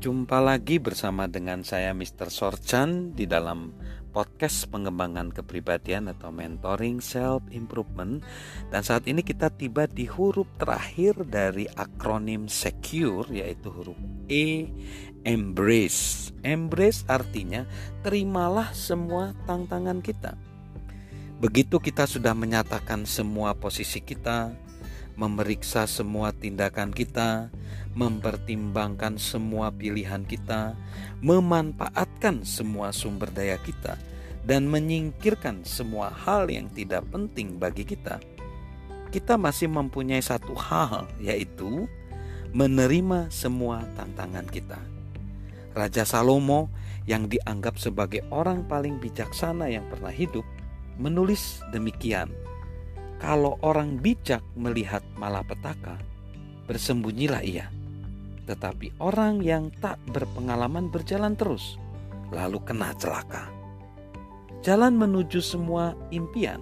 Jumpa lagi bersama dengan saya Mr. Sorchan di dalam podcast pengembangan kepribadian atau mentoring self improvement dan saat ini kita tiba di huruf terakhir dari akronim secure yaitu huruf E embrace. Embrace artinya terimalah semua tantangan kita. Begitu kita sudah menyatakan semua posisi kita, memeriksa semua tindakan kita, mempertimbangkan semua pilihan kita, memanfaatkan semua sumber daya kita, dan menyingkirkan semua hal yang tidak penting bagi kita, kita masih mempunyai satu hal, yaitu menerima semua tantangan kita. Raja Salomo, yang dianggap sebagai orang paling bijaksana yang pernah hidup, menulis demikian: "Kalau orang bijak melihat malapetaka, bersembunyilah ia." Tetapi orang yang tak berpengalaman berjalan terus, lalu kena celaka. Jalan menuju semua impian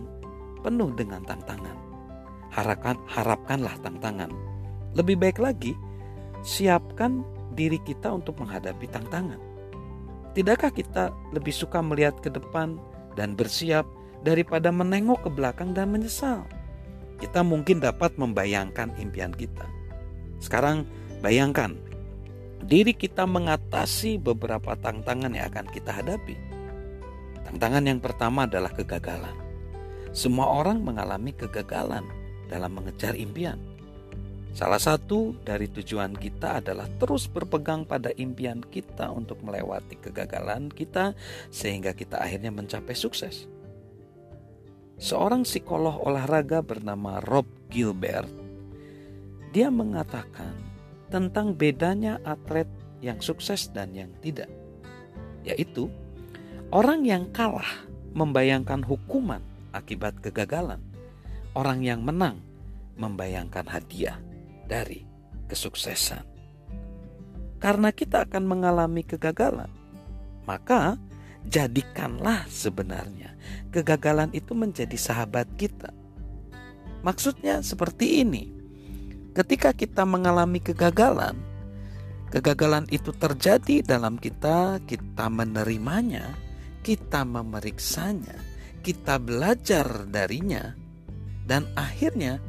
penuh dengan tantangan. Harapkan, harapkanlah tantangan. Lebih baik lagi, siapkan diri kita untuk menghadapi tantangan. Tidakkah kita lebih suka melihat ke depan dan bersiap daripada menengok ke belakang dan menyesal? Kita mungkin dapat membayangkan impian kita. Sekarang Bayangkan, diri kita mengatasi beberapa tantangan yang akan kita hadapi. Tantangan yang pertama adalah kegagalan. Semua orang mengalami kegagalan dalam mengejar impian. Salah satu dari tujuan kita adalah terus berpegang pada impian kita untuk melewati kegagalan kita, sehingga kita akhirnya mencapai sukses. Seorang psikolog olahraga bernama Rob Gilbert, dia mengatakan tentang bedanya atlet yang sukses dan yang tidak, yaitu orang yang kalah membayangkan hukuman akibat kegagalan, orang yang menang membayangkan hadiah dari kesuksesan. Karena kita akan mengalami kegagalan, maka jadikanlah sebenarnya kegagalan itu menjadi sahabat kita. Maksudnya seperti ini Ketika kita mengalami kegagalan, kegagalan itu terjadi dalam kita, kita menerimanya, kita memeriksanya, kita belajar darinya, dan akhirnya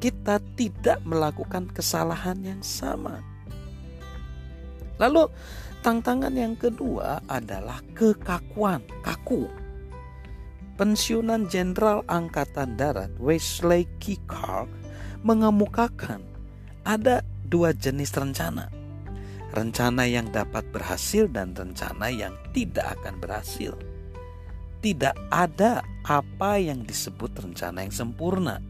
kita tidak melakukan kesalahan yang sama. Lalu, tantangan yang kedua adalah kekakuan, kaku. Pensiunan Jenderal Angkatan Darat Wesley Kikar mengemukakan ada dua jenis rencana. Rencana yang dapat berhasil dan rencana yang tidak akan berhasil. Tidak ada apa yang disebut rencana yang sempurna.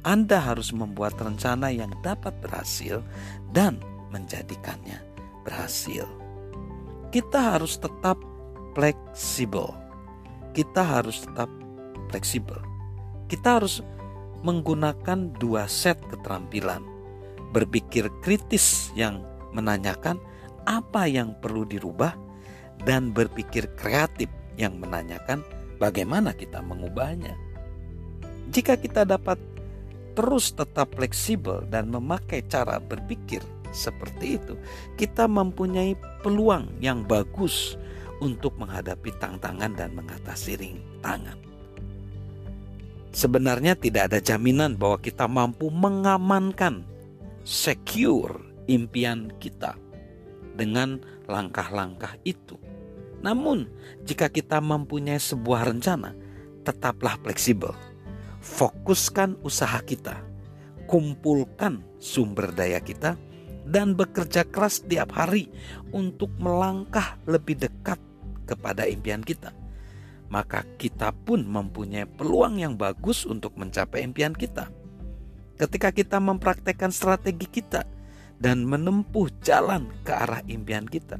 Anda harus membuat rencana yang dapat berhasil dan menjadikannya berhasil. Kita harus tetap fleksibel. Kita harus tetap fleksibel. Kita harus menggunakan dua set keterampilan. Berpikir kritis yang menanyakan apa yang perlu dirubah dan berpikir kreatif yang menanyakan bagaimana kita mengubahnya. Jika kita dapat terus tetap fleksibel dan memakai cara berpikir seperti itu, kita mempunyai peluang yang bagus untuk menghadapi tantangan dan mengatasi rintangan. Sebenarnya tidak ada jaminan bahwa kita mampu mengamankan secure impian kita dengan langkah-langkah itu. Namun, jika kita mempunyai sebuah rencana, tetaplah fleksibel. Fokuskan usaha kita, kumpulkan sumber daya kita, dan bekerja keras setiap hari untuk melangkah lebih dekat kepada impian kita maka kita pun mempunyai peluang yang bagus untuk mencapai impian kita. Ketika kita mempraktekkan strategi kita dan menempuh jalan ke arah impian kita,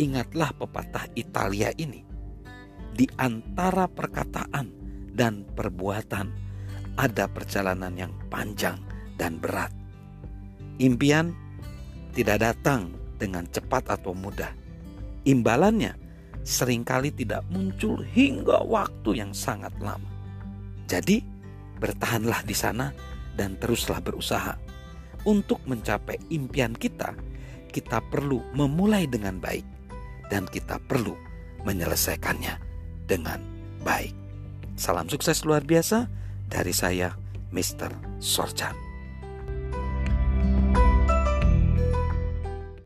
ingatlah pepatah Italia ini. Di antara perkataan dan perbuatan ada perjalanan yang panjang dan berat. Impian tidak datang dengan cepat atau mudah. Imbalannya sering kali tidak muncul hingga waktu yang sangat lama. Jadi, bertahanlah di sana dan teruslah berusaha untuk mencapai impian kita. kita perlu memulai dengan baik dan kita perlu menyelesaikannya dengan baik. Salam sukses luar biasa dari saya, Mr. Sorchan.